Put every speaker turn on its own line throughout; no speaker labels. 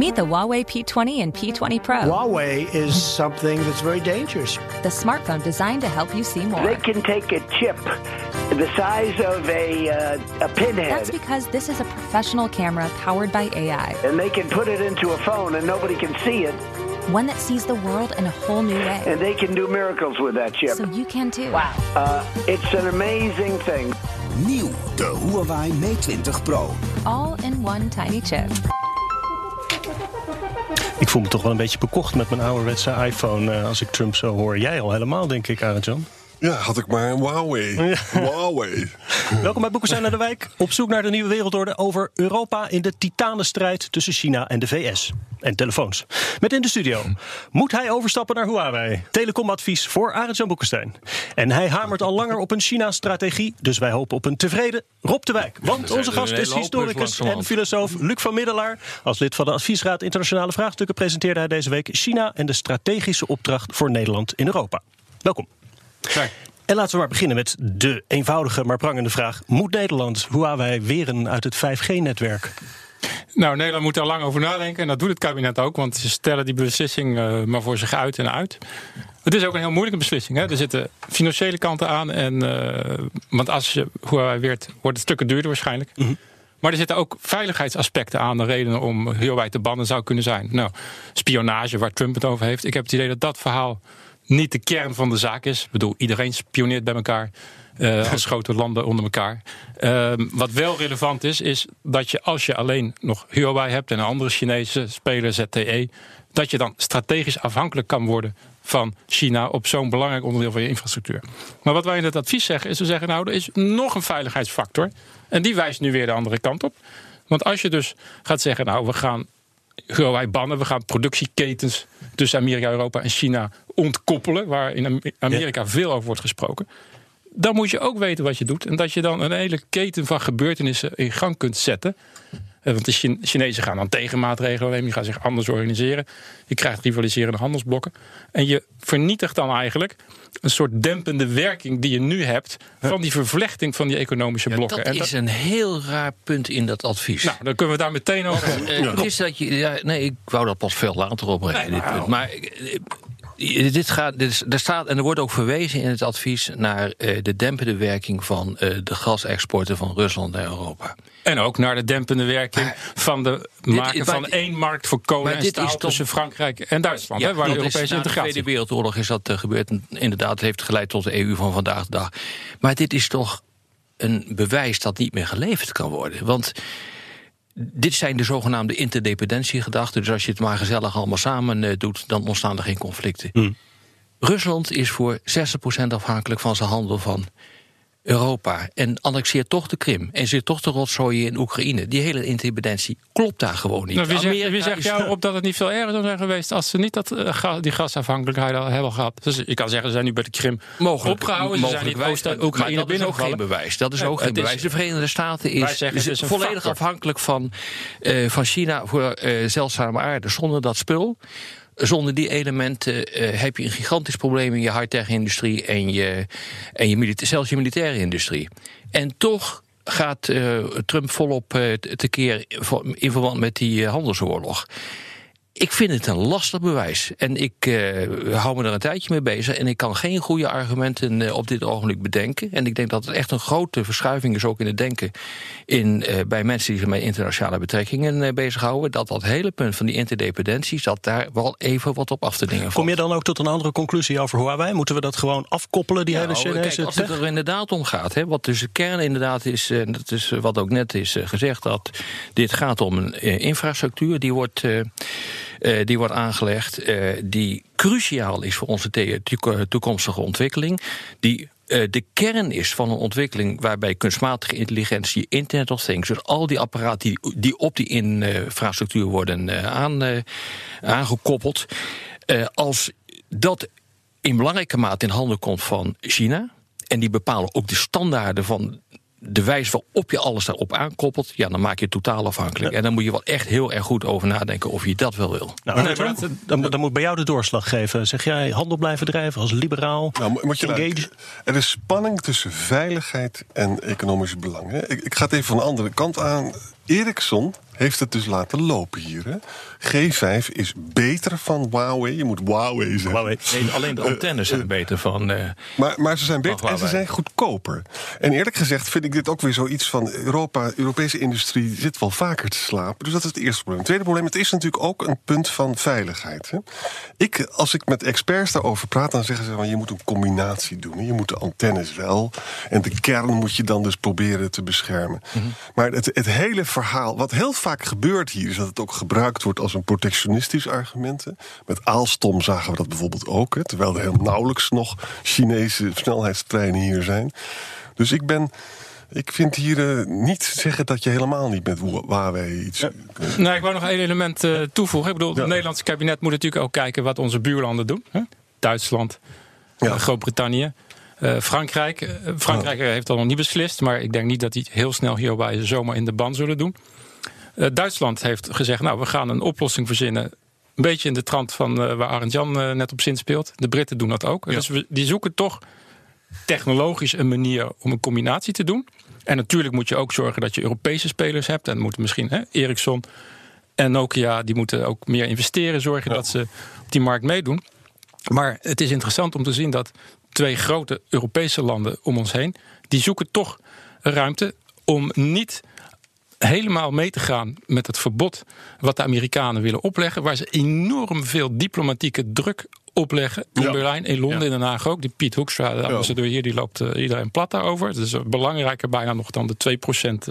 Meet the Huawei P20 and P20 Pro.
Huawei is something that's very dangerous.
The smartphone designed to help you see more.
They can take a chip the size of a, uh, a pinhead.
That's because this is a professional camera powered by AI.
And they can put it into a phone and nobody can see it.
One that sees the world in a whole new way.
And they can do miracles with that chip.
So you can too.
Wow. Uh, it's an amazing thing.
Nieuw, de Huawei Mate 20 Pro.
All in one tiny chip.
Ik voel me toch wel een beetje bekocht met mijn ouderwetse iPhone uh, als ik Trump zo hoor. Jij al helemaal, denk ik, Arjan.
Ja, had ik maar een Huawei. Ja. Huawei.
Welkom bij Boekestein naar de Wijk. Op zoek naar de nieuwe wereldorde over Europa in de titanenstrijd tussen China en de VS. En telefoons. Met in de studio. Moet hij overstappen naar Huawei? Telecomadvies voor Arend Boekestein. En hij hamert al langer op een China-strategie. Dus wij hopen op een tevreden Rob de Wijk. Want onze gast is historicus en filosoof Luc van Middelaar. Als lid van de Adviesraad Internationale Vraagstukken presenteerde hij deze week China en de strategische opdracht voor Nederland in Europa. Welkom. En laten we maar beginnen met de eenvoudige maar prangende vraag: Moet Nederland Huawei weren uit het 5G-netwerk?
Nou, Nederland moet daar lang over nadenken. En dat doet het kabinet ook, want ze stellen die beslissing uh, maar voor zich uit en uit. Het is ook een heel moeilijke beslissing. Hè? Er zitten financiële kanten aan. En, uh, want als je Huawei weert, wordt het stukken duurder waarschijnlijk. Mm -hmm. Maar er zitten ook veiligheidsaspecten aan. De redenen om Huawei te bannen zou kunnen zijn. Nou, spionage, waar Trump het over heeft. Ik heb het idee dat dat verhaal niet de kern van de zaak is. Ik bedoel, iedereen spioneert bij elkaar. Uh, als grote landen onder elkaar. Uh, wat wel relevant is, is dat je als je alleen nog Huawei hebt en een andere Chinese speler, ZTE, dat je dan strategisch afhankelijk kan worden van China op zo'n belangrijk onderdeel van je infrastructuur. Maar wat wij in het advies zeggen, is we zeggen nou, er is nog een veiligheidsfactor. En die wijst nu weer de andere kant op. Want als je dus gaat zeggen, nou, we gaan Huawei bannen, we gaan productieketens tussen Amerika, Europa en China ontkoppelen, waar in Amerika veel over wordt gesproken. Dan moet je ook weten wat je doet. En dat je dan een hele keten van gebeurtenissen in gang kunt zetten. Want de Chinezen gaan dan tegenmaatregelen nemen. Die gaan zich anders organiseren. Je krijgt rivaliserende handelsblokken. En je vernietigt dan eigenlijk een soort dempende werking die je nu hebt. van die vervlechting van die economische blokken.
Ja, dat,
en
is een heel raar punt in dat advies.
Nou, dan kunnen we daar meteen over.
Uh, ja. is dat je, ja, nee, ik wou dat pas veel later opbrengen. Nee, dit punt. Maar dit gaat, dit is, er staat, en er wordt ook verwezen in het advies naar uh, de dempende werking van uh, de gasexporten van Rusland naar Europa.
En ook naar de dempende werking maar, van de maken van één markt voor kolen en staal tussen Frankrijk en Duitsland.
Ja,
hè, waar de
Europese
integratie.
Na de Tweede Wereldoorlog is dat uh, gebeurd. Inderdaad, het heeft geleid tot de EU van vandaag de dag. Maar dit is toch een bewijs dat niet meer geleverd kan worden. Want dit zijn de zogenaamde interdependentiegedachten. Dus als je het maar gezellig allemaal samen uh, doet, dan ontstaan er geen conflicten. Hmm. Rusland is voor 60% afhankelijk van zijn handel van Europa. En annexeert toch de Krim. En zit toch de rotzooi in Oekraïne. Die hele interdependentie klopt daar gewoon niet.
Nou, wie, zegt, wie zegt jou op dat het niet veel erger zou zijn geweest... als ze niet dat, uh, die gasafhankelijkheid al hebben gehad? Dus je kan zeggen, ze zijn nu bij de Krim mogelijk, opgehouden.
Mogelijk,
ze zijn niet Oost-Oekraïne
dat is ook geen bewijs. Dat is ook ja, geen bewijs. Is, de Verenigde Staten is, zeggen, is volledig factor. afhankelijk van, uh, van China... voor uh, zeldzame aarde. Zonder dat spul zonder die elementen uh, heb je een gigantisch probleem in je high-tech-industrie en, je, en je zelfs je militaire industrie. En toch gaat uh, Trump volop uh, tekeer in verband met die handelsoorlog. Ik vind het een lastig bewijs. En ik uh, hou me er een tijdje mee bezig. En ik kan geen goede argumenten uh, op dit ogenblik bedenken. En ik denk dat het echt een grote verschuiving is ook in het denken. In, uh, bij mensen die zich met internationale betrekkingen bezighouden. Dat dat hele punt van die interdependenties. dat daar wel even wat op af te dingen valt.
Kom je dan ook tot een andere conclusie over Huawei? Moeten we dat gewoon afkoppelen, die
nou,
hele Chinese
kijk, Als het er inderdaad om gaat. Hè, wat dus de kern inderdaad is. En dat is wat ook net is gezegd. dat dit gaat om een infrastructuur. die wordt. Uh, die wordt aangelegd, uh, die cruciaal is voor onze toekomstige ontwikkeling. Die de kern is van een ontwikkeling waarbij kunstmatige intelligentie, Internet of Things, dus al die apparaten die, die op die infrastructuur worden aan, aangekoppeld, als dat in belangrijke mate in handen komt van China. En die bepalen ook de standaarden van de wijze waarop je alles daarop aankoppelt, ja, dan maak je het totaal afhankelijk. En dan moet je wel echt heel erg goed over nadenken of je dat wel wil.
Nou, nee, dan, dan, moet bij jou de doorslag geven. Zeg jij handel blijven drijven als liberaal?
Nou, moet je engage? er is spanning tussen veiligheid en economisch belang. Hè? Ik, ik ga het even van de andere kant aan. Ericsson heeft het dus laten lopen hier. Hè? G5 is beter van Huawei. Je moet Huawei zeggen. Huawei.
Nee, alleen de antennes zijn uh, beter van. Uh,
maar, maar ze zijn beter en ze zijn goedkoper. En eerlijk gezegd vind ik dit ook weer zoiets van Europa, Europese industrie zit wel vaker te slapen. Dus dat is het eerste probleem. Het tweede probleem, het is natuurlijk ook een punt van veiligheid. Hè? Ik, als ik met experts daarover praat, dan zeggen ze van je moet een combinatie doen. Je moet de antennes wel. En de kern moet je dan dus proberen te beschermen. Mm -hmm. Maar het, het hele verhaal, wat heel vaak gebeurt hier, is dat het ook gebruikt wordt als een protectionistisch argument. Met Aalstom zagen we dat bijvoorbeeld ook, hè, terwijl er heel nauwelijks nog Chinese snelheidstreinen hier zijn. Dus ik ben. Ik vind hier uh, niet zeggen dat je helemaal niet met Huawei iets. Ja.
Nou, ik wou nog één element uh, toevoegen. Ik bedoel, het Nederlandse kabinet moet natuurlijk ook kijken wat onze buurlanden doen. Hè? Duitsland, ja. uh, Groot-Brittannië. Frankrijk. Frankrijk heeft dat nog niet beslist, maar ik denk niet dat die heel snel hierbij zomaar in de ban zullen doen. Uh, Duitsland heeft gezegd, nou, we gaan een oplossing verzinnen. Een beetje in de trant van uh, waar Arend Jan uh, net op zin speelt. De Britten doen dat ook. Ja. Dus we, die zoeken toch technologisch een manier om een combinatie te doen. En natuurlijk moet je ook zorgen dat je Europese spelers hebt. En moeten misschien hè, Ericsson en Nokia, die moeten ook meer investeren. Zorgen ja. dat ze op die markt meedoen. Maar het is interessant om te zien dat twee grote Europese landen om ons heen... die zoeken toch ruimte om niet helemaal mee te gaan met het verbod wat de Amerikanen willen opleggen, waar ze enorm veel diplomatieke druk opleggen in ja. Berlijn, in Londen, ja. in Den Haag ook. Die Piet Hoekstra, de ambassadeur hier, die loopt uh, iedereen plat daarover. Het is belangrijker bijna nog dan de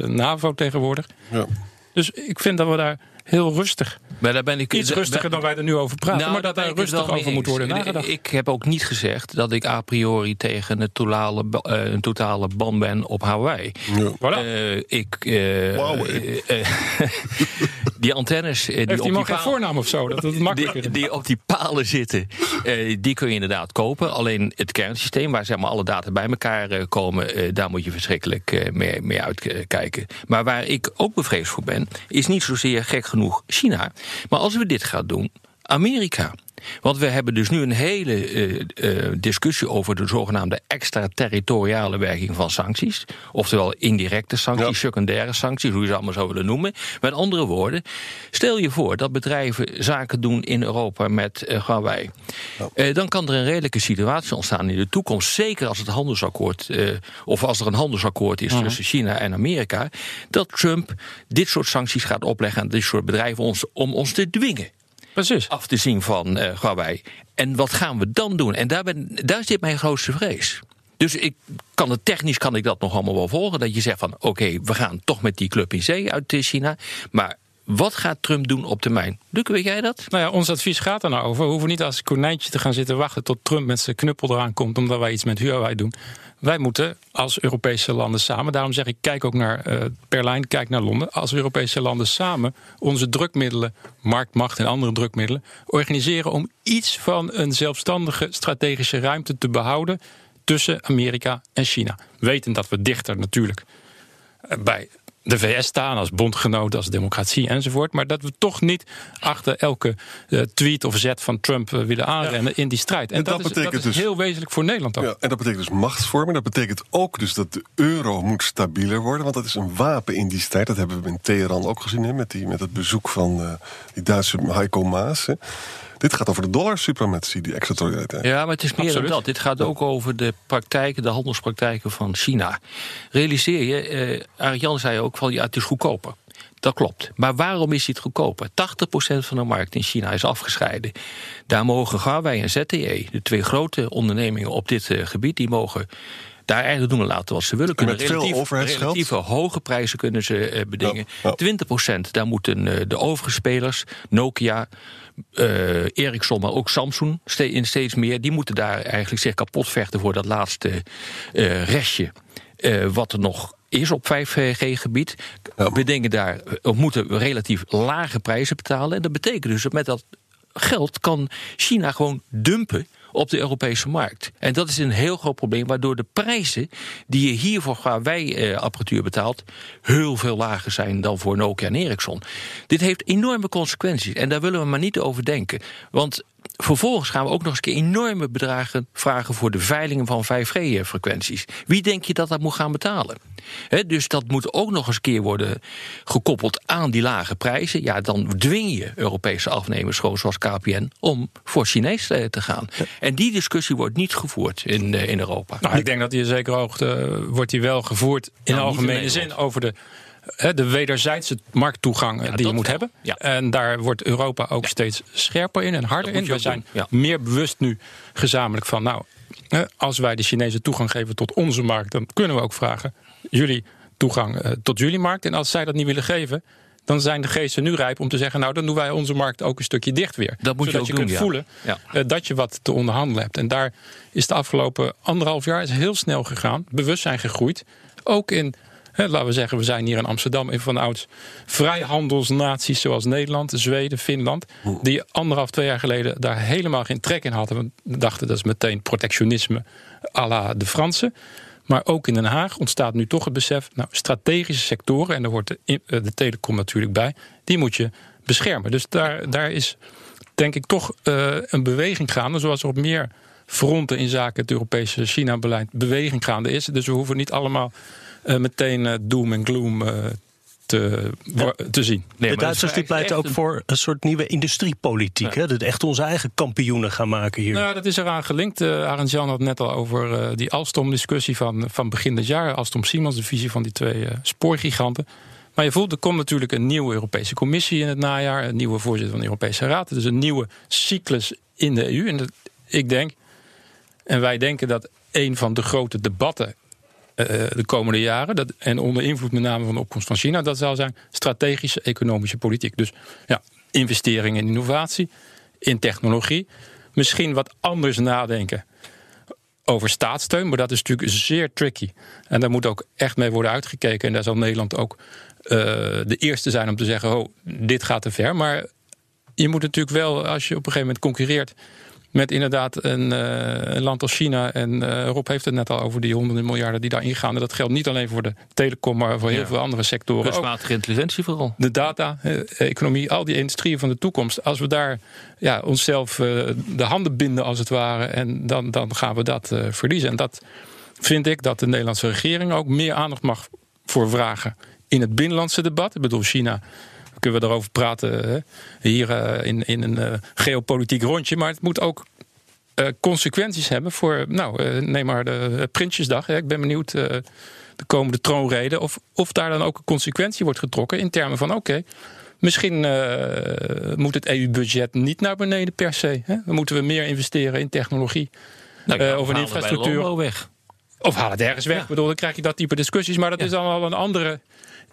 2% NAVO tegenwoordig. Ja. Dus ik vind dat we daar heel rustig.
Maar daar ben ik
iets rustiger dan wij er nu over praten, nou, maar dat daar rustig over moet worden nagedacht.
Ik heb ook niet gezegd dat ik a priori tegen een totale, uh, een totale ban ben op Hawaii.
Ja.
Voilà. Uh, ik, uh,
wow,
die antennes die
Heeft
op
die man geen voornaam of zo? Dat het makkelijker
die, die op die palen zitten, die kun je inderdaad kopen. Alleen het kernsysteem, waar zeg maar alle data bij elkaar komen, daar moet je verschrikkelijk mee, mee uitkijken. Maar waar ik ook bevreesd voor ben, is niet zozeer gek genoeg China. Maar als we dit gaan doen, Amerika. Want we hebben dus nu een hele uh, uh, discussie over de zogenaamde extraterritoriale werking van sancties. Oftewel indirecte sancties, ja. secundaire sancties, hoe je ze allemaal zou willen noemen. Met andere woorden, stel je voor dat bedrijven zaken doen in Europa met uh, Huawei. Ja. dan kan er een redelijke situatie ontstaan in de toekomst. Zeker als het handelsakkoord, of als er een handelsakkoord is -huh. tussen China en Amerika. Dat Trump dit soort sancties gaat opleggen aan dit soort bedrijven ons, om ons te dwingen.
Precies.
af te zien van uh, Huawei. En wat gaan we dan doen? En daar, ben, daar zit mijn grootste vrees. Dus ik kan het technisch kan ik dat nog allemaal wel volgen. Dat je zegt van oké, we gaan toch met die club in zee uit China. Maar wat gaat Trump doen op termijn? Luke, weet jij dat?
Nou ja, ons advies gaat er nou over. We hoeven niet als konijntje te gaan zitten wachten tot Trump met zijn knuppel eraan komt, omdat wij iets met Huawei doen. Wij moeten als Europese landen samen, daarom zeg ik, kijk ook naar uh, Berlijn, kijk naar Londen. Als Europese landen samen onze drukmiddelen, marktmacht en andere drukmiddelen, organiseren om iets van een zelfstandige strategische ruimte te behouden tussen Amerika en China. Weten dat we dichter natuurlijk bij de VS staan als bondgenoot, als democratie enzovoort. Maar dat we toch niet achter elke uh, tweet of zet van Trump uh, willen aanrennen ja. in die strijd. En, en dat, dat, is, dat is dus, heel wezenlijk voor Nederland ook.
Ja, en dat betekent dus machtsvorming. Dat betekent ook dus dat de euro moet stabieler worden. Want dat is een wapen in die strijd. Dat hebben we in Teheran ook gezien hè, met, die, met het bezoek van uh, die Duitse Heiko Maas. Hè. Dit gaat over de dollar-suprematie, die extraterritorialiteit.
Ja, maar het is meer Absoluut. dan dat. Dit gaat ook over de praktijken, de handelspraktijken van China. Realiseer je, eh, Arjan zei ook van ja, het is goedkoper. Dat klopt. Maar waarom is het goedkoper? 80% van de markt in China is afgescheiden. Daar mogen Huawei en ZTE, de twee grote ondernemingen op dit uh, gebied, die mogen daar eigenlijk doen laten wat ze willen. Kunnen
met relatief, veel?
Relatieve hoge prijzen kunnen ze uh, bedingen. Ja, 20% daar moeten uh, de overige spelers, Nokia, uh, Ericsson, maar ook Samsung in steeds meer, die moeten daar eigenlijk zich kapot vechten voor dat laatste restje. wat er nog is op 5G-gebied. We denken daar, we moeten relatief lage prijzen betalen. En dat betekent dus dat met dat geld kan China gewoon dumpen op de Europese markt. En dat is een heel groot probleem, waardoor de prijzen die je hier voor Huawei-apparatuur betaalt, heel veel lager zijn dan voor Nokia en Ericsson. Dit heeft enorme consequenties en daar willen we maar niet over denken. Want vervolgens gaan we ook nog eens enorme bedragen vragen voor de veilingen van 5G-frequenties. Wie denk je dat dat moet gaan betalen? dus dat moet ook nog eens een keer worden gekoppeld aan die lage prijzen. Ja, dan dwing je Europese afnemers, gewoon zoals KPN, om voor Chinees eh, te gaan. En die discussie wordt niet gevoerd in, eh, in Europa.
Nou, ik denk dat die zeker hoogte eh, wordt die wel gevoerd in nou, algemene zin over de de wederzijdse markttoegang die je moet hebben. En daar wordt Europa ook steeds scherper in en harder in. We zijn meer bewust nu gezamenlijk van, nou, als wij de Chinese toegang geven tot onze markt, dan kunnen we ook vragen, jullie toegang uh, tot jullie markt. En als zij dat niet willen geven, dan zijn de geesten nu rijp om te zeggen: Nou, dan doen wij onze markt ook een stukje dicht weer.
Dat moet
Zodat
je,
ook je kunt voelen uh, dat je wat te onderhandelen hebt. En daar is de afgelopen anderhalf jaar is heel snel gegaan, bewustzijn gegroeid. Ook in laten we zeggen, we zijn hier in Amsterdam een van de ouds vrijhandelsnaties zoals Nederland, Zweden, Finland. Die anderhalf, twee jaar geleden daar helemaal geen trek in hadden. We dachten dat is meteen protectionisme à la de Fransen. Maar ook in Den Haag ontstaat nu toch het besef, nou, strategische sectoren, en daar hoort de, eh, de telecom natuurlijk bij, die moet je beschermen. Dus daar, daar is denk ik toch uh, een beweging gaande, zoals er op meer fronten in zaken het Europese China-beleid beweging gaande is. Dus we hoeven niet allemaal meteen uh, doom en gloom uh, te, te zien.
Nee, de Duitsers die pleiten ook voor een soort nieuwe industriepolitiek. Ja. Hè? Dat echt onze eigen kampioenen gaan maken hier.
Nou, dat is eraan gelinkt. Uh, Arend Jan had net al over die Alstom-discussie van, van begin dit jaar. Alstom-Siemens, de visie van die twee spoorgiganten. Maar je voelt, er komt natuurlijk een nieuwe Europese Commissie in het najaar. Een nieuwe voorzitter van de Europese Raad. Dus een nieuwe cyclus in de EU. En ik denk, en wij denken dat een van de grote debatten eh, de komende jaren. Dat, en onder invloed met name van de opkomst van China. Dat zal zijn strategische economische politiek. Dus ja, investeringen in innovatie, in technologie. Misschien wat anders nadenken over staatssteun. Maar dat is natuurlijk zeer tricky. En daar moet ook echt mee worden uitgekeken. En daar zal Nederland ook uh, de eerste zijn om te zeggen: oh, dit gaat te ver. Maar je moet natuurlijk wel, als je op een gegeven moment concurreert met inderdaad een, uh, een, land als China. En uh, Rob heeft het net al over die honderden miljarden die daarin gaan. En dat geldt niet alleen voor de telecom, maar voor heel veel andere sectoren.
Kunstmatige intelligentie vooral.
De data-economie, al die industrieën van de toekomst. Als we daar ja, onszelf de handen binden, als het ware. En dan, dan gaan we dat verliezen. En dat vind ik dat de Nederlandse regering ook meer aandacht mag voor vragen. In het binnenlandse debat. Ik bedoel, China kunnen we erover praten hè? hier uh, in, in een uh, geopolitiek rondje. Maar het moet ook uh, consequenties hebben voor, nou, neem maar de Prinsjesdag. Hè? Ik ben benieuwd de komende troonrede of, of daar dan ook een consequentie wordt getrokken in termen van, oké, misschien moet het EU-budget niet naar beneden per se. Hè? Dan moeten we meer investeren in technologie nou, of in infrastructuur.
weg.
Of haal het ergens weg. Ja. Ik bedoel, dan krijg je dat type discussies. Maar dat ja. is dan al een andere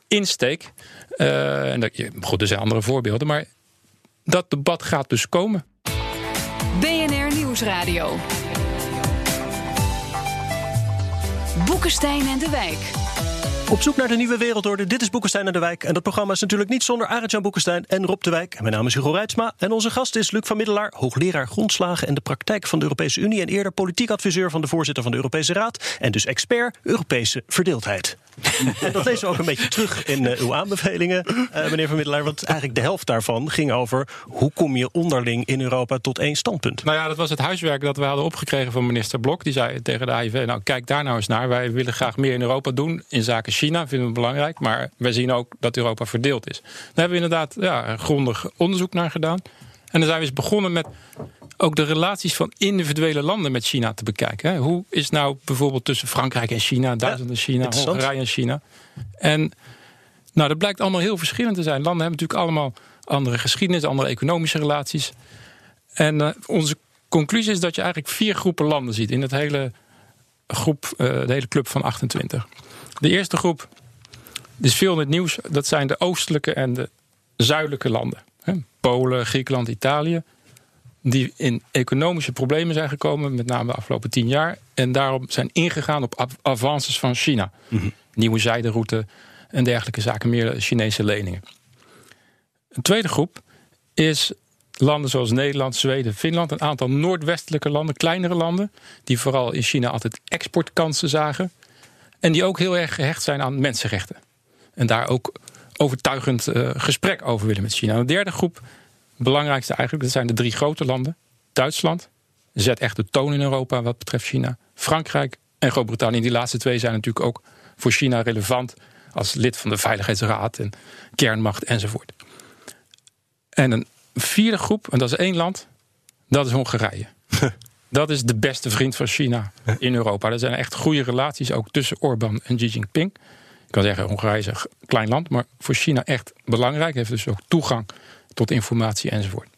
insteek. Uh, en dat, goed, er zijn andere voorbeelden, maar dat debat gaat dus komen.
BNR Nieuwsradio. Boekenstein en de Wijk.
Op zoek naar de nieuwe wereldorde. Dit is Boekenstein en de Wijk. En dat programma is natuurlijk niet zonder Arend-Jan Boekenstein en Rob de Wijk. Mijn naam is Hugo Reitsma. En onze gast is Luc van Middelaar, hoogleraar grondslagen en de praktijk van de Europese Unie. En eerder politiek adviseur van de voorzitter van de Europese Raad. En dus expert Europese verdeeldheid. dat lezen we ook een beetje terug in uh, uw aanbevelingen, uh, meneer Van Middelaar. Want eigenlijk de helft daarvan ging over hoe kom je onderling in Europa tot één standpunt.
Nou ja, dat was het huiswerk dat we hadden opgekregen van minister Blok. Die zei tegen de AIV, nou kijk daar nou eens naar. Wij willen graag meer in Europa doen in zaken China, vinden we belangrijk. Maar wij zien ook dat Europa verdeeld is. Daar hebben we inderdaad ja, grondig onderzoek naar gedaan. En dan zijn we eens begonnen met ook de relaties van individuele landen met China te bekijken. Hoe is nou bijvoorbeeld tussen Frankrijk en China, Duitsland en China, Hongarije en China? En nou, dat blijkt allemaal heel verschillend te zijn. Landen hebben natuurlijk allemaal andere geschiedenis, andere economische relaties. En uh, onze conclusie is dat je eigenlijk vier groepen landen ziet in het hele groep, de hele club van 28. De eerste groep is veel in het nieuws. Dat zijn de oostelijke en de zuidelijke landen. Polen, Griekenland, Italië. Die in economische problemen zijn gekomen, met name de afgelopen tien jaar. En daarom zijn ingegaan op avances van China. Mhm. Nieuwe zijderoute en dergelijke zaken, meer Chinese leningen. Een tweede groep is landen zoals Nederland, Zweden, Finland. Een aantal noordwestelijke landen, kleinere landen. Die vooral in China altijd exportkansen zagen. En die ook heel erg gehecht zijn aan mensenrechten. En daar ook overtuigend uh, gesprek over willen met China. Een derde groep, belangrijkste eigenlijk, dat zijn de drie grote landen. Duitsland zet echt de toon in Europa wat betreft China. Frankrijk en Groot-Brittannië. Die laatste twee zijn natuurlijk ook voor China relevant als lid van de Veiligheidsraad en kernmacht enzovoort. En een vierde groep, en dat is één land, dat is Hongarije. dat is de beste vriend van China in Europa. Er zijn echt goede relaties ook tussen Orbán en Xi Jinping. Kan zeggen, Hongarije is een klein land, maar voor China echt belangrijk. Heeft dus ook toegang tot informatie enzovoort.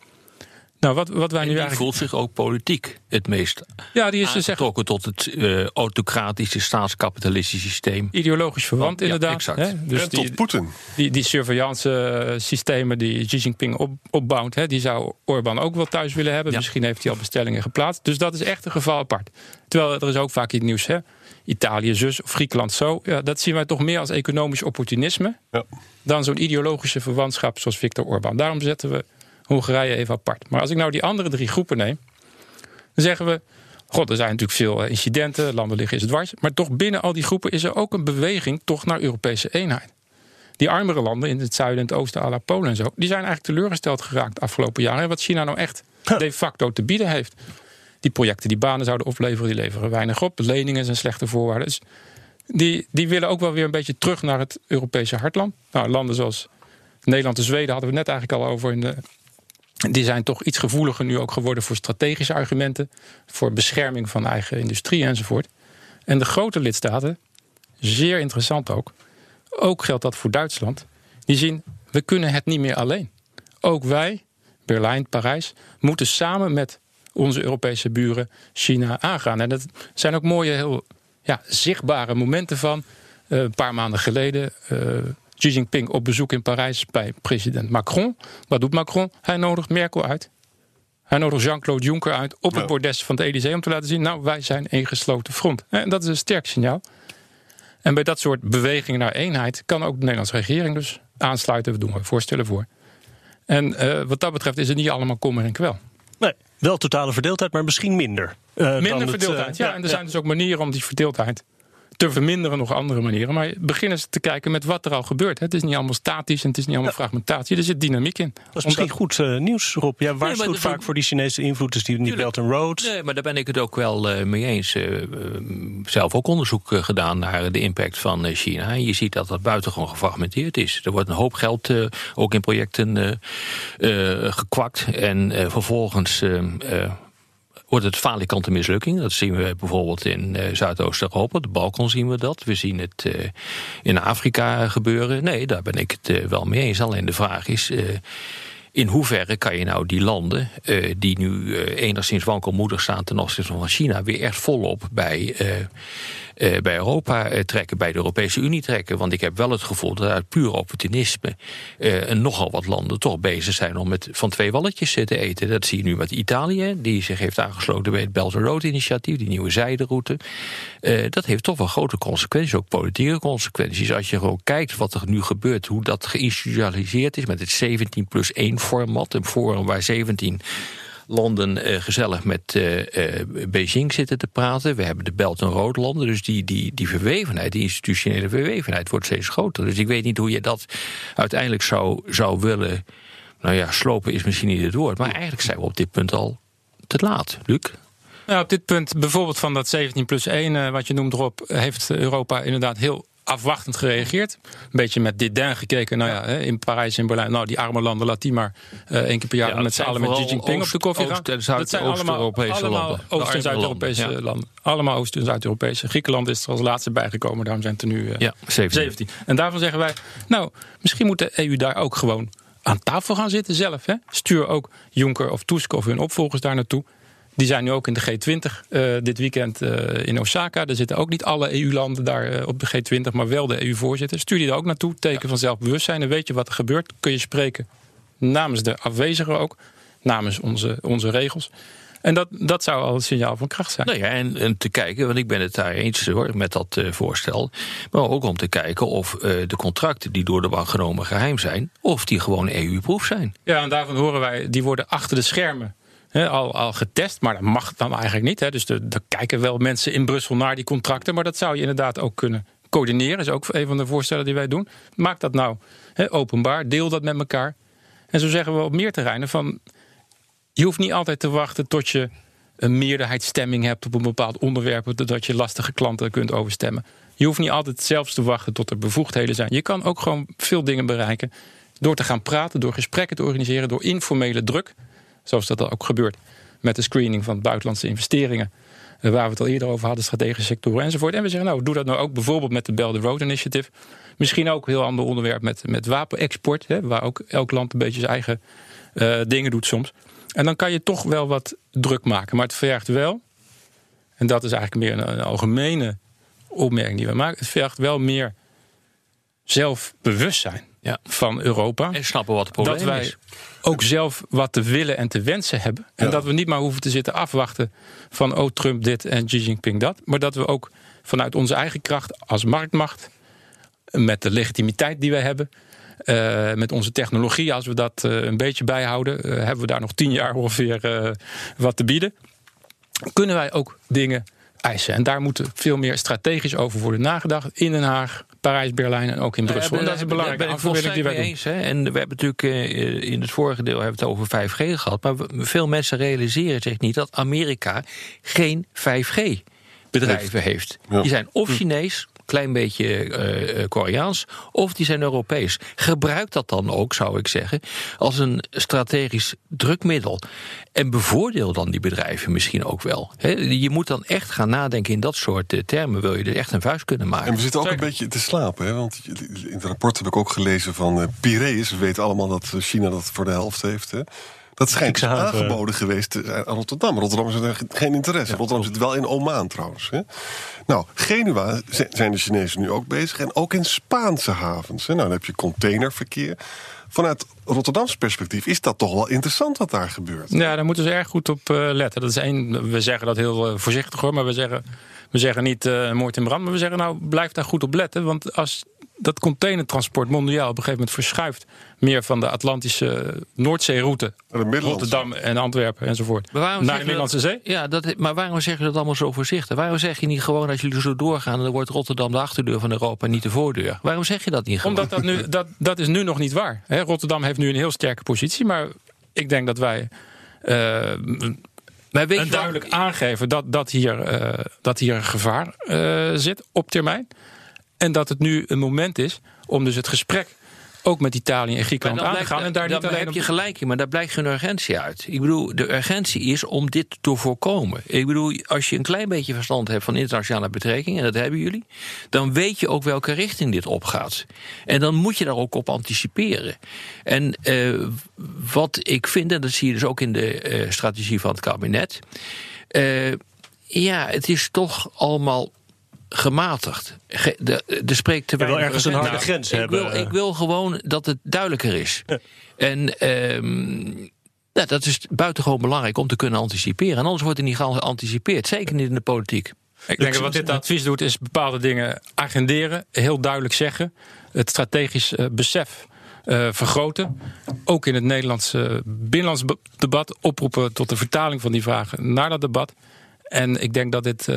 Nou, wat, wat wij nu eigenlijk... voelt zich ook politiek het meest ja, die is dus aangetrokken tot het uh, autocratische staatskapitalistische systeem.
Ideologisch verwant, inderdaad.
Hè? Dus en die, tot Poetin.
Die, die surveillance eh, systemen die Xi Jinping op, opbouwt, hè, die zou Orbán ook wel thuis willen hebben. Misschien heeft hij al bestellingen geplaatst. Dus dat is echt een geval apart. Terwijl er is ook vaak in het nieuws, hè? Italië zus of Griekenland zo. Ja, dat zien wij toch meer als economisch opportunisme ja. dan zo'n ideologische verwantschap zoals Viktor Orbán. Daarom zetten we Hongarije even apart. Maar als ik nou die andere drie groepen neem, dan zeggen we. God, er zijn natuurlijk veel eh, incidenten, landen liggen is het dwars. Maar toch binnen al die groepen is er ook een beweging toch naar Europese eenheid. Die armere landen in het zuiden en het oosten, à la Polen en zo, die zijn eigenlijk teleurgesteld geraakt de afgelopen jaren. En wat China nou echt de facto te bieden heeft. Die projecten die banen zouden opleveren, die leveren weinig op. Leningen zijn slechte voorwaarden. Dus die, die willen ook wel weer een beetje terug naar het Europese hartland. Nou, landen zoals Nederland en Zweden hadden we net eigenlijk al over in de die zijn toch iets gevoeliger nu ook geworden voor strategische argumenten, voor bescherming van eigen industrie enzovoort. En de grote lidstaten, zeer interessant ook, ook geldt dat voor Duitsland, die zien we kunnen het niet meer alleen. Ook wij, Berlijn, Parijs, moeten samen met onze Europese buren China aangaan. En dat zijn ook mooie, heel ja, zichtbare momenten van. Uh, een paar maanden geleden. Uh, Xi Jinping op bezoek in Parijs bij president Macron. Wat doet Macron? Hij nodigt Merkel uit. Hij nodigt Jean-Claude Juncker uit op het bordes van het Elysée om te laten zien: nou, wij zijn één gesloten front. En dat is een sterk signaal. En bij dat soort bewegingen naar eenheid kan ook de Nederlandse regering dus aansluiten. We doen er voorstellen voor. En uh, wat dat betreft is het niet allemaal kommer en kwel.
Nee, wel totale verdeeldheid, maar misschien minder.
Uh, minder verdeeldheid, ja, ja. En er zijn dus ook manieren om die verdeeldheid te verminderen nog andere manieren. Maar begin eens te kijken met wat er al gebeurt. Het is niet allemaal statisch en het is niet allemaal fragmentatie. Er zit dynamiek in.
Dat is misschien goed uh, nieuws, Rob. Ja, waarschuwt nee, vaak voor die Chinese invloed, dus die, die Belt and Road.
Nee, maar daar ben ik het ook wel uh, mee eens. Uh, zelf ook onderzoek gedaan naar de impact van China. En je ziet dat dat buitengewoon gefragmenteerd is. Er wordt een hoop geld ook in projecten gekwakt. En vervolgens wordt het falikante mislukking. Dat zien we bijvoorbeeld in uh, Zuidoost-Europa. De Balkan zien we dat. We zien het uh, in Afrika gebeuren. Nee, daar ben ik het uh, wel mee eens. Alleen de vraag is in hoeverre kan je nou die landen die nu enigszins wankelmoedig staan ten opzichte van China weer echt volop bij, bij Europa trekken, bij de Europese Unie trekken? Want ik heb wel het gevoel dat uit puur opportunisme nogal wat landen toch bezig zijn om met van twee walletjes te eten. Dat zie je nu met Italië, die zich heeft aangesloten bij het Belt and Road initiatief, die nieuwe zijderoute. dat heeft toch wel grote consequenties, ook politieke consequenties. Als je gewoon kijkt wat er nu gebeurt, hoe dat geïnstitutionaliseerd is met het 17 plus 1 format. Een forum waar 17 landen uh, gezellig met uh, uh, Beijing zitten te praten. We hebben de Belt- en Roodlanden. Dus die, die, die verwevenheid, die institutionele verwevenheid wordt steeds groter. Dus ik weet niet hoe je dat uiteindelijk zou, zou willen... Nou ja, slopen is misschien niet het woord. Maar eigenlijk zijn we op dit punt al te laat. Luc?
Nou, op dit punt, bijvoorbeeld van dat 17 plus 1, wat je noemt erop, heeft Europa inderdaad heel afwachtend gereageerd. Een beetje met dit dédain gekeken. Nou ja, in Parijs en Berlijn. Nou, die arme landen, laat die maar uh, één keer per jaar met z'n allen met Xi Jinping op de koffie gaan.
dat zijn allemaal
landen. Oost- en Zuid-Europese landen. Allemaal Oost- en Zuid-Europese. Griekenland is er als laatste bijgekomen. Daarom zijn het er nu uh, ja, 17. 17. En daarvan zeggen wij, nou, misschien moet de EU daar ook gewoon aan tafel gaan zitten zelf. Hè? Stuur ook Juncker of Tusk of hun opvolgers daar naartoe Die zijn nu ook in de G20 uh, dit weekend uh, in Osaka. Er zitten ook niet alle EU-landen daar uh, op de G20, maar wel de EU-voorzitter. Stuur je er ook naartoe, teken ja. van zelfbewustzijn. Dan weet je wat er gebeurt. Kun je spreken namens de afwezigen ook, namens onze, onze regels. En dat, dat zou al een signaal van kracht zijn.
Nou ja, en, en te kijken, want ik ben het daar eens hoor, met dat uh, voorstel. Maar ook om te kijken of uh, de contracten die door de bank genomen geheim zijn, of die gewoon EU-proef zijn.
Ja, en daarvan horen wij, die worden achter de schermen al, al getest, maar dat mag dan eigenlijk niet. Hè. Dus er kijken wel mensen in Brussel naar die contracten, maar dat zou je inderdaad ook kunnen coördineren. Is ook een van de voorstellen die wij doen. Maak dat nou openbaar, deel dat met elkaar. En zo zeggen we op meer terreinen van je hoeft niet altijd te wachten tot je een meerderheidsstemming hebt op een bepaald onderwerp, dat je lastige klanten kunt overstemmen. Je hoeft niet altijd zelfs te wachten tot er bevoegdheden zijn. Je kan ook gewoon veel dingen bereiken door te gaan praten, door gesprekken te organiseren, door informele druk, zoals dat ook gebeurt met de screening van buitenlandse investeringen, eh, waar we het al eerder over hadden, strategische sectoren enzovoort. En we zeggen, nou, doe dat nou ook bijvoorbeeld met de Belt the Road Initiative. Misschien ook een heel ander onderwerp met, met wapenexport, hè, waar ook elk land een beetje zijn eigen uh, dingen doet soms. En dan kan je toch wel wat druk maken. Maar het vergt wel, en dat is eigenlijk meer een, algemene opmerking die we maken. Het vergt wel meer zelfbewustzijn ja. van Europa.
En snappen wat het probleem
dat wij
is.
ook zelf wat te willen en te wensen hebben. En dat we niet maar hoeven te zitten afwachten van oh Trump dit en Xi Jinping dat. Maar dat we ook vanuit onze eigen kracht als marktmacht, met de legitimiteit die wij hebben, uh, met onze technologie, als we dat uh, een beetje bijhouden, uh, hebben we daar nog tien jaar ongeveer wat te bieden. Kunnen wij ook dingen eisen? En daar moet veel meer strategisch over worden nagedacht. In Den Haag, Parijs, Berlijn en ook in Brussel.
Ja, en dat is belangrijk. Ben ik die wij eens. Hè? En we hebben natuurlijk in het vorige deel hebben het over 5G gehad. Maar veel mensen realiseren zich niet dat Amerika geen 5G bedrijven heeft. Ja. Die zijn of Chinees klein beetje uh, Koreaans, of die zijn Europees. Gebruik dat dan ook, zou ik zeggen, als een strategisch drukmiddel. En bevoordeel dan die bedrijven misschien ook wel. He, je moet dan echt gaan nadenken in dat soort uh, termen, wil je er echt een vuist kunnen maken.
En we zitten ook een beetje te slapen, hè? want in het rapport heb ik ook gelezen van uh, Piraeus. We weten allemaal dat China dat voor de helft heeft. Hè? Dat schijnt dus aangeboden geweest te zijn aan Rotterdam. Rotterdam is er geen interesse. Rotterdam zit wel in Oman trouwens. Hè? Nou, Genua zijn de Chinezen nu ook bezig. En ook in Spaanse havens. Hè? Nou, dan heb je containerverkeer. Vanuit Rotterdams perspectief is dat toch wel interessant wat daar gebeurt.
Ja, daar moeten ze erg goed op uh, letten. Dat is één, we zeggen dat heel uh, voorzichtig hoor, maar we zeggen, we zeggen niet uh, moord in brand. Maar we zeggen nou, blijf daar goed op letten. Want als dat containertransport mondiaal op een gegeven moment verschuift meer van de Atlantische Noordzeeroute, Rotterdam en Antwerpen enzovoort, naar de Middellandse Zee.
Ja, dat, maar waarom zeg je dat allemaal zo voorzichtig? Waarom zeg je niet gewoon als jullie zo doorgaan, dan wordt Rotterdam de achterdeur van Europa, niet de voordeur? Waarom zeg je dat niet gewoon?
Omdat dat nu, dat, dat is nu nog niet waar. He, Rotterdam heeft nu een heel sterke positie, maar ik denk dat wij. Uh, wij weten duidelijk aangeven dat, dat, hier, uh, dat hier een gevaar uh, zit op termijn. En dat het nu een moment is om dus het gesprek ook met Italië en Griekenland aan te gaan. En
daar niet alleen heb je gelijk in, maar daar blijkt geen urgentie uit. Ik bedoel, de urgentie is om dit te voorkomen. Ik bedoel, als je een klein beetje verstand hebt van internationale betrekkingen, en dat hebben jullie, dan weet je ook welke richting dit opgaat. En dan moet je daar ook op anticiperen. En uh, wat ik vind, en dat zie je dus ook in de uh, strategie van het kabinet. Uh, ja, het is toch allemaal gematigd. De, de spreekt te
weinig. ergens een harde grens
ik
hebben.
Wil, ik wil gewoon dat het duidelijker is. En um, ja, dat is buitengewoon belangrijk om te kunnen anticiperen. En anders wordt er niet geanticipeerd. Zeker niet in de politiek.
Ik denk dat wat dit advies doet, is bepaalde dingen agenderen. Heel duidelijk zeggen. Het strategisch uh, besef uh, vergroten. Ook in het Nederlandse binnenlands debat oproepen tot de vertaling van die vragen naar dat debat. En ik denk dat dit uh,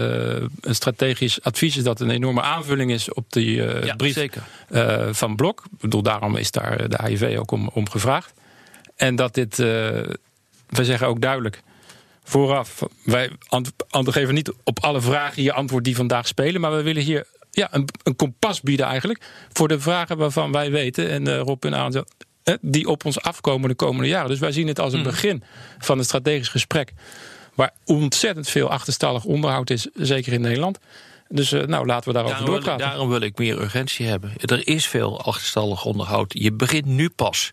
een strategisch advies is, dat een enorme aanvulling is op die ja, brief uh, van Blok. Ik bedoel, daarom is daar de AIV ook om, om gevraagd. En dat dit, wij zeggen ook duidelijk vooraf, wij geven niet op alle vragen je antwoord die vandaag spelen, maar we willen hier ja, een, een kompas bieden eigenlijk voor de vragen waarvan wij weten, en Rob en aan die op ons afkomen de komende jaren. Dus wij zien het als een hmm. begin van een strategisch gesprek waar ontzettend veel achterstallig onderhoud is, zeker in Nederland. Dus uh, nou, laten we daarover
daarom
doorpraten.
Wil, daarom wil ik meer urgentie hebben. Er is veel achterstallig onderhoud. Je begint nu pas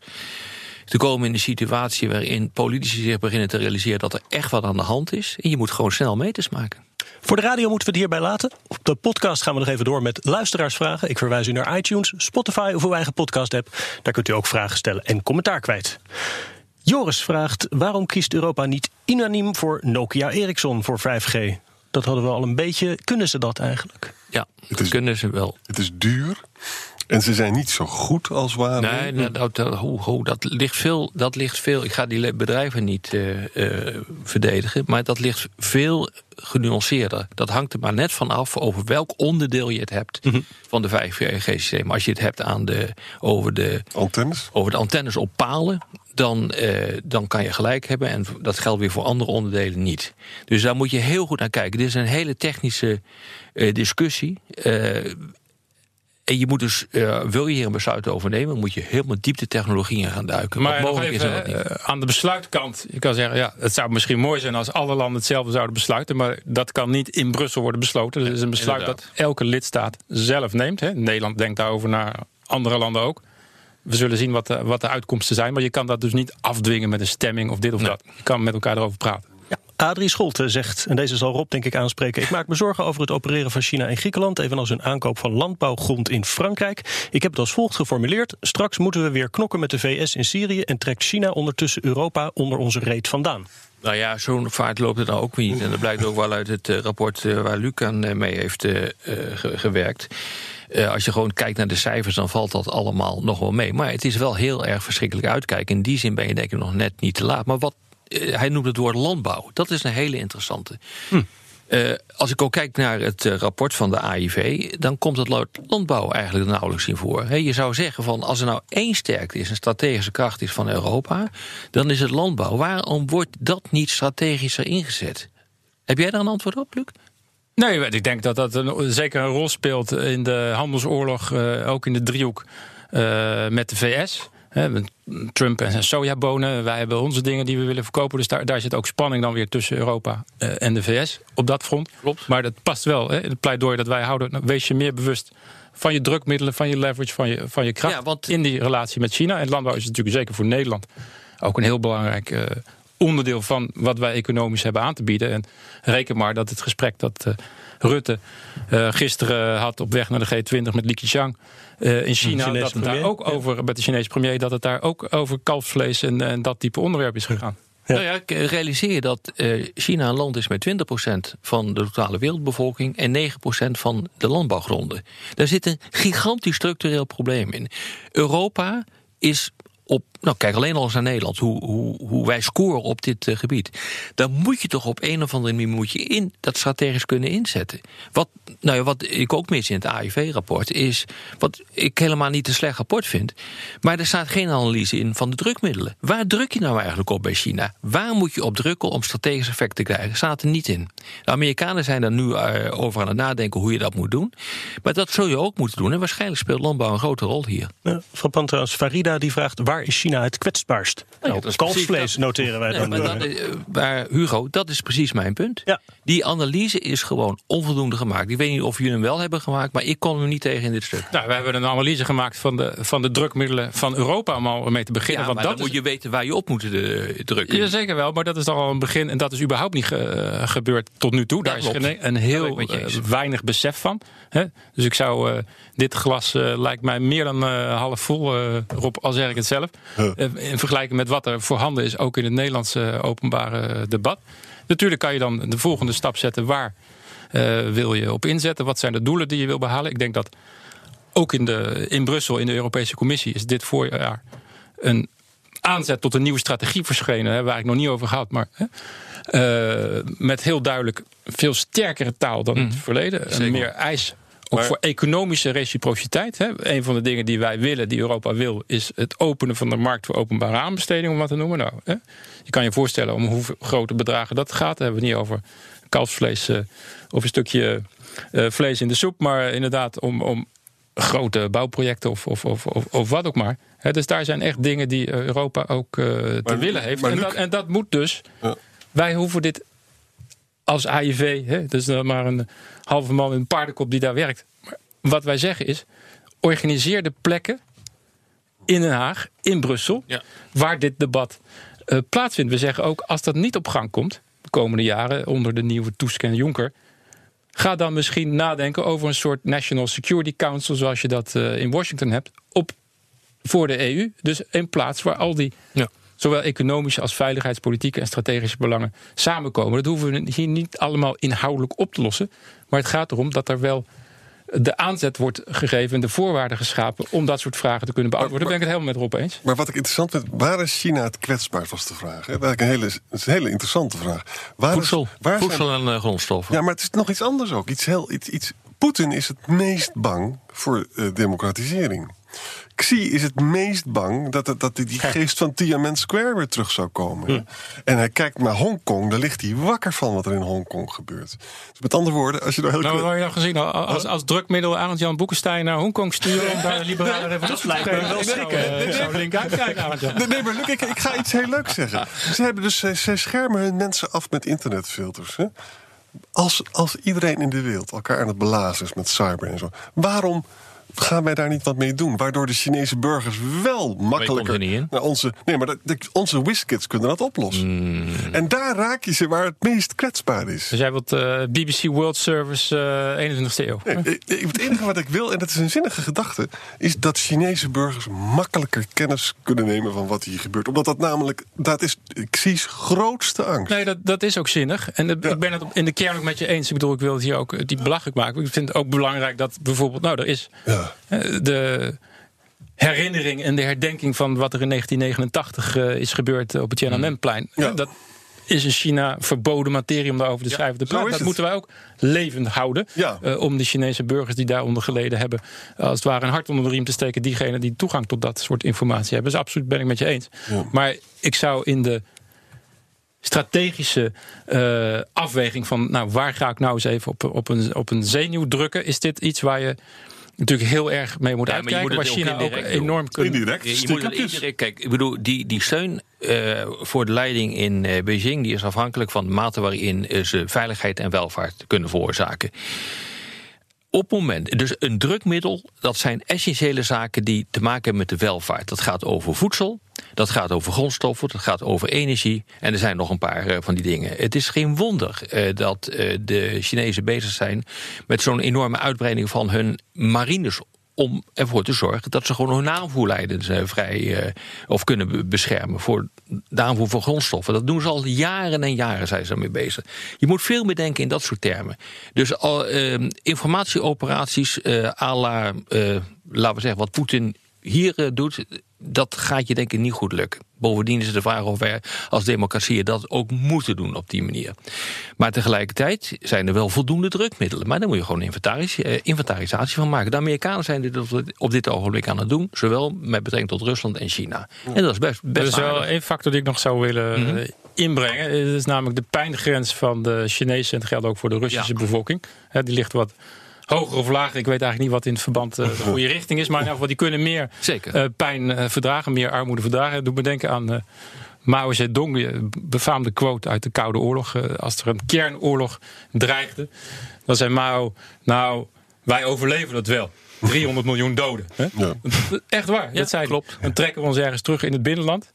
te komen in de situatie waarin politici zich beginnen te realiseren dat er echt wat aan de hand is. En je moet gewoon snel meters maken.
Voor de radio moeten we het hierbij laten. Op de podcast gaan we nog even door met luisteraarsvragen. Ik verwijs u naar iTunes, Spotify of uw eigen podcast-app. Daar kunt u ook vragen stellen en commentaar kwijt. Joris vraagt: waarom kiest Europa niet unaniem voor Nokia Ericsson voor 5G? Dat hadden we al een beetje. Kunnen ze dat eigenlijk?
Ja, dat kunnen ze wel.
Het is duur. En ze zijn niet zo goed als waar.
Nee, nou, dat, dat, dat, ligt veel, dat ligt veel. Ik ga die bedrijven niet uh, uh, verdedigen, maar dat ligt veel genuanceerder. Dat hangt er maar net van af over welk onderdeel je het hebt mm -hmm. van de 5G-systeem. Als je het hebt aan de, over, de,
antennes.
over de antennes op palen, dan, uh, dan kan je gelijk hebben. En dat geldt weer voor andere onderdelen niet. Dus daar moet je heel goed naar kijken. Dit is een hele technische uh, discussie. Uh, en je moet dus, uh, wil je hier een besluit over nemen, moet je helemaal diep de technologie in gaan duiken.
Maar mogelijk even, is dat niet. Uh, aan de besluitkant, je kan zeggen, ja, het zou misschien mooi zijn als alle landen hetzelfde zouden besluiten, maar dat kan niet in Brussel worden besloten. Dat is een besluit Inderdaad. dat elke lidstaat zelf neemt. Hè. Nederland denkt daarover naar andere landen ook. We zullen zien wat de, wat de uitkomsten zijn, maar je kan dat dus niet afdwingen met een stemming of dit of nee. dat. Je kan met elkaar erover praten.
Adrie Scholte zegt, en deze zal Rob denk ik aanspreken... ik maak me zorgen over het opereren van China in Griekenland... evenals hun aankoop van landbouwgrond in Frankrijk. Ik heb het als volgt geformuleerd. Straks moeten we weer knokken met de VS in Syrië... en trekt China ondertussen Europa onder onze reet vandaan.
Nou ja, zo'n vaart loopt het nou ook niet. En dat blijkt ook wel uit het uh, rapport uh, waar Luc aan mee heeft ge gewerkt. als je gewoon kijkt naar de cijfers, dan valt dat allemaal nog wel mee. Maar het is wel heel erg verschrikkelijk uitkijken. In die zin ben je denk ik nog net niet te laat. Maar wat hij noemt het woord landbouw. Dat is een hele interessante. Hm. Uh, als ik ook kijk naar het uh, rapport van de AIV, dan komt het landbouw eigenlijk nauwelijks in voor. He, je zou zeggen van als er nou één sterkte is, een strategische kracht is van Europa, dan is het landbouw. Waarom wordt dat niet strategischer ingezet? Heb jij daar een antwoord op, Luc?
Nee, ik denk dat dat een, zeker een rol speelt in de handelsoorlog, uh, ook in de driehoek met de VS. Trump en zijn sojabonen. Wij hebben onze dingen die we willen verkopen. Dus daar, daar zit ook spanning dan weer tussen Europa uh, en de VS op dat front.
Klopt.
Maar dat past wel. Hè, het pleidooi dat wij houden. Nou, wees je meer bewust van je drukmiddelen, van je leverage, van je, van je kracht ja, want... in die relatie met China. En landbouw is natuurlijk zeker voor Nederland ook een heel belangrijk onderdeel van wat wij economisch hebben aan te bieden. En reken maar dat het gesprek dat uh, Rutte gisteren had op weg naar de G20 met Li Keqiang uh, in China. Dat het daar ook over, met de Chinese premier, dat het daar ook over kalfsvlees en, en dat type onderwerp is gegaan.
Ja. Nou ja, realiseer je dat China een land is met 20% van de totale wereldbevolking en 9% van de landbouwgronden. Daar zit een gigantisch structureel probleem in. Europa is op, nou kijk alleen al eens naar Nederland, hoe, hoe, hoe wij scoren op dit uh, gebied. Dan moet je toch op een of andere manier moet je in, dat strategisch kunnen inzetten. Wat, nou ja, wat ik ook mis in het AIV-rapport is, wat ik helemaal niet een slecht rapport vind, maar er staat geen analyse in van de drukmiddelen. Waar druk je nou eigenlijk op bij China? Waar moet je op drukken om strategisch effect te krijgen? Staat er niet in. De Amerikanen zijn daar nu uh, over aan het nadenken hoe je dat moet doen. Maar dat zul je ook moeten doen. En waarschijnlijk speelt landbouw een grote rol hier.
Ja, Van Pantra's Farida die vraagt, waar is China het kwetsbaarst? Nou, nou, kalfsvlees noteren wij dan.
maar, dat, maar, Hugo, dat is precies mijn punt.
Ja.
Die analyse is gewoon onvoldoende gemaakt. Ik weet niet of jullie hem wel hebben gemaakt, maar ik kon hem niet tegen in dit stuk.
Nou, we hebben een analyse gemaakt van de, van de drukmiddelen van Europa om al mee te beginnen.
Ja, want
dat
dan moet je weten waar je op moet drukken.
Ja, zeker wel, maar dat is toch al een begin. En dat is überhaupt niet ge, gebeurd tot nu toe. Daar is een, een heel uh, weinig besef van. Hè? Dus ik zou uh, dit glas uh, lijkt mij meer dan half vol, Rob, al zeg ik het zelf. in vergelijking met wat er voorhanden is, ook in het Nederlandse openbare debat. Natuurlijk kan je dan de volgende stap zetten. Waar uh, wil je op inzetten? Wat zijn de doelen die je wil behalen? Ik denk dat ook in, de, in Brussel, in de Europese Commissie, is dit voorjaar een aanzet tot een nieuwe strategie verschenen. Hè, waar ik nog niet over gehad, maar uh, met heel duidelijk veel sterkere taal dan mm. het verleden. En meer eis ook voor economische reciprociteit. Hè. Een van de dingen die wij willen, die Europa wil, is het openen van de markt voor openbare aanbesteding, om wat te noemen. Nou, hè. Je kan je voorstellen om hoeveel grote bedragen dat gaat. Daar hebben we niet over kalfsvlees uh, of een stukje uh, vlees in de soep, maar inderdaad om, om grote bouwprojecten of, of, of, of, of wat ook maar. He, dus daar zijn echt dingen die Europa ook uh, te willen heeft. En dat, en, dat, moet dus. Ja. Wij hoeven dit als AIV, hè, dus maar een halve man in een paardenkop die daar werkt. Maar wat wij zeggen is, organiseer de plekken in Den Haag, in Brussel, waar dit debat uh, plaatsvindt. We zeggen ook, als dat niet op gang komt, de komende jaren, onder de nieuwe Tusk en Jonker, ga dan misschien nadenken over een soort National Security Council, zoals je dat uh, in Washington hebt, op, voor de EU. Dus een plaats waar al die ja zowel economische als veiligheidspolitieke en strategische belangen samenkomen. Dat hoeven we hier niet allemaal inhoudelijk op te lossen. Maar het gaat erom dat er wel de aanzet wordt gegeven en de voorwaarden geschapen om dat soort vragen te kunnen beantwoorden. Daar ben ik het helemaal met Rob eens.
Maar wat ik interessant vind, waar is China het kwetsbaar, was de vraag. Dat is een hele, is een hele interessante vraag.
Waar voedsel, is, waar voedsel en uh, grondstoffen.
Ja, maar het is nog iets anders ook. Iets heel, iets, iets, Poetin is het meest bang voor uh, democratisering. Xi is het meest bang dat, dat, die geest van Tiananmen Square weer terug zou komen. Hm. En hij kijkt naar Hongkong, daar ligt hij wakker van wat er in Hongkong gebeurt. Dus met andere woorden, als je
nou
heel...
Nou, wat je nou gezien, als, als drukmiddel Arend Jan Boekenstein naar Hongkong sturen om daar een liberale revolutie te krijgen. wel schrikken. Ik zou link uitkijken,
Nee, maar Luc, ik, ik, ga iets heel leuks zeggen. Ze, hebben dus, ze schermen hun mensen af met internetfilters. Hè? Als, als iedereen in de wereld elkaar aan het belazen is met cyber en zo, waarom gaan wij daar niet wat mee doen? Waardoor de Chinese burgers wel makkelijker.
Niet
naar onze, nee, maar onze WizKids kunnen dat oplossen. Hmm. En daar raak je ze waar het meest kwetsbaar is.
Dus jij wilt uh, eh, BBC World Service uh, 21ste eeuw?
Nee, het enige wat ik wil, en dat is een zinnige gedachte, is dat Chinese burgers makkelijker kennis kunnen nemen van wat hier gebeurt. Omdat dat namelijk, dat is Xi's grootste angst.
Nee, dat, dat is ook zinnig. En ik ben het in de kern ook met je eens. Ik bedoel, ik wil het hier ook die belachelijk maken. Ik vind het ook belangrijk dat bijvoorbeeld, nou, er is. Ja eh, de herinnering en de herdenking van wat er in 1989 uh, eh, is gebeurd op het Tiananmenplein. Ja. Dat is in China verboden materie om daarover te schrijven. Ja, dat moeten wij ook levend houden. Ja. Uh, om de Chinese burgers die daaronder geleden hebben, als het ware een hart onder de riem te steken. Diegenen die toegang tot dat soort informatie hebben. Dus absoluut ben ik met je eens. Maar ik zou in de strategische uh, afweging van, nou, waar ga ik nou eens even op, op, een, op een zenuw drukken? Is dit iets waar je natuurlijk heel erg mee moet ja, uitkijken. Maar, China ook, enorm kunnen.
Indirect.
Je, moet indirect, kijk, ik bedoel, die, die steun uh, voor de leiding in uh, Beijing die is afhankelijk van de mate waarin ze veiligheid en welvaart kunnen veroorzaken op moment, dus een drukmiddel, dat zijn essentiële zaken die te maken hebben met de welvaart. Dat gaat over voedsel, dat gaat over grondstoffen, dat gaat over energie. En er zijn nog een paar eh, van die dingen. Het is geen wonder uh, dat uh, de Chinezen bezig zijn met zo'n enorme uitbreiding van hun marines om ervoor te zorgen dat ze gewoon hun aanvoerleiders uh, vrij uh, of kunnen beschermen voor de aanvoer van grondstoffen. Dat doen ze al jaren en jaren zijn ze daarmee bezig. Je moet veel meer denken in dat soort termen. Dus al, uh, informatieoperaties à la, laten we zeggen, wat Poetin hier doet, dat gaat je denk ik niet goed lukken. Bovendien is het de vraag of wij als democratie dat ook moeten doen op die manier. Maar tegelijkertijd zijn er wel voldoende drukmiddelen. Maar daar moet je gewoon inventaris, eh, inventarisatie van maken. De Amerikanen zijn dit op dit ogenblik aan het doen. Zowel met betrekking tot Rusland en China. En dat is best, best
Er is wel één factor die ik nog zou willen mhm. eh, inbrengen. Dat is namelijk de pijngrens van de Chinese. En dat geldt ook voor de Russische bevolking. die ligt wat hoger of lager. Ik weet eigenlijk niet wat in het verband uh, de goede richting is. Maar in ieder geval, die kunnen meer uh, pijn uh, verdragen, meer armoede verdragen. Dat doet me denken aan Mao Zedong, befaamde quote uit de Koude Oorlog. als er een kernoorlog dreigde, dan zei Mao, nou, wij overleven het wel. 300 miljoen doden. Hè? Ja. Echt waar, ja, dat zei klopt. Dan trekken we ons ergens terug in het binnenland.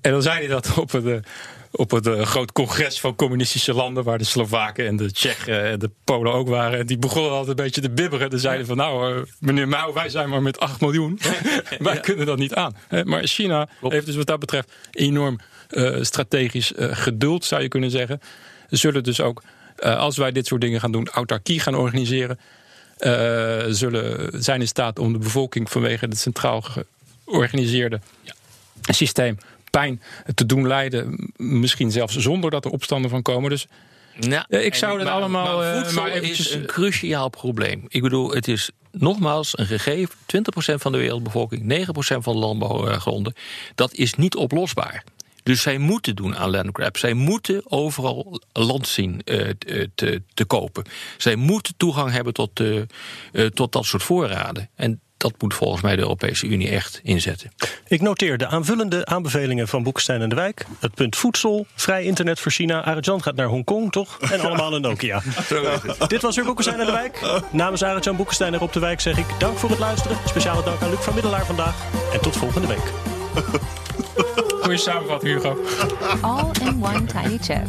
En dan zei hij dat op de op het uh, groot congres van communistische landen, waar de Slovaken en de Tsjechen en de Polen ook waren. En die begonnen altijd een beetje te bibberen. Dan zeiden van nou, uh, meneer Mao, wij zijn maar met 8 miljoen. wij kunnen dat niet aan. Maar China heeft dus wat dat betreft enorm uh, strategisch geduld, zou je kunnen zeggen. Ze zullen dus ook, als wij dit soort dingen gaan doen, autarkie gaan organiseren. zullen zijn in staat om de bevolking vanwege het centraal georganiseerde ja. systeem pijn te doen lijden. Misschien zelfs zonder dat er opstanden van komen. Dus nou, ik zou dat allemaal.
Maar eh, voedsel maar eventjes... is een cruciaal probleem. Ik bedoel, het is nogmaals een gegeven: 20% van de wereldbevolking, 9% van de landbouwgronden. Dat is niet oplosbaar. Dus zij moeten doen aan landgrab. Zij moeten overal land zien uh, te, te, kopen. Zij moeten toegang hebben tot, uh, tot dat soort voorraden. En dat moet volgens mij de Europese Unie echt inzetten.
Ik noteer de aanvullende aanbevelingen van Boekestein en de Wijk. Het punt voedsel, vrij internet voor China. Arjan gaat naar Hongkong, toch? En allemaal een Nokia. Dit was weer Boekestein en de Wijk. Namens Arjan Boekestein en Rob de Wijk zeg ik dank voor het luisteren. Speciale dank aan Luc van Middelaar vandaag. En tot volgende week.
Goeie samenvatting, Hugo.
All in one tiny chip.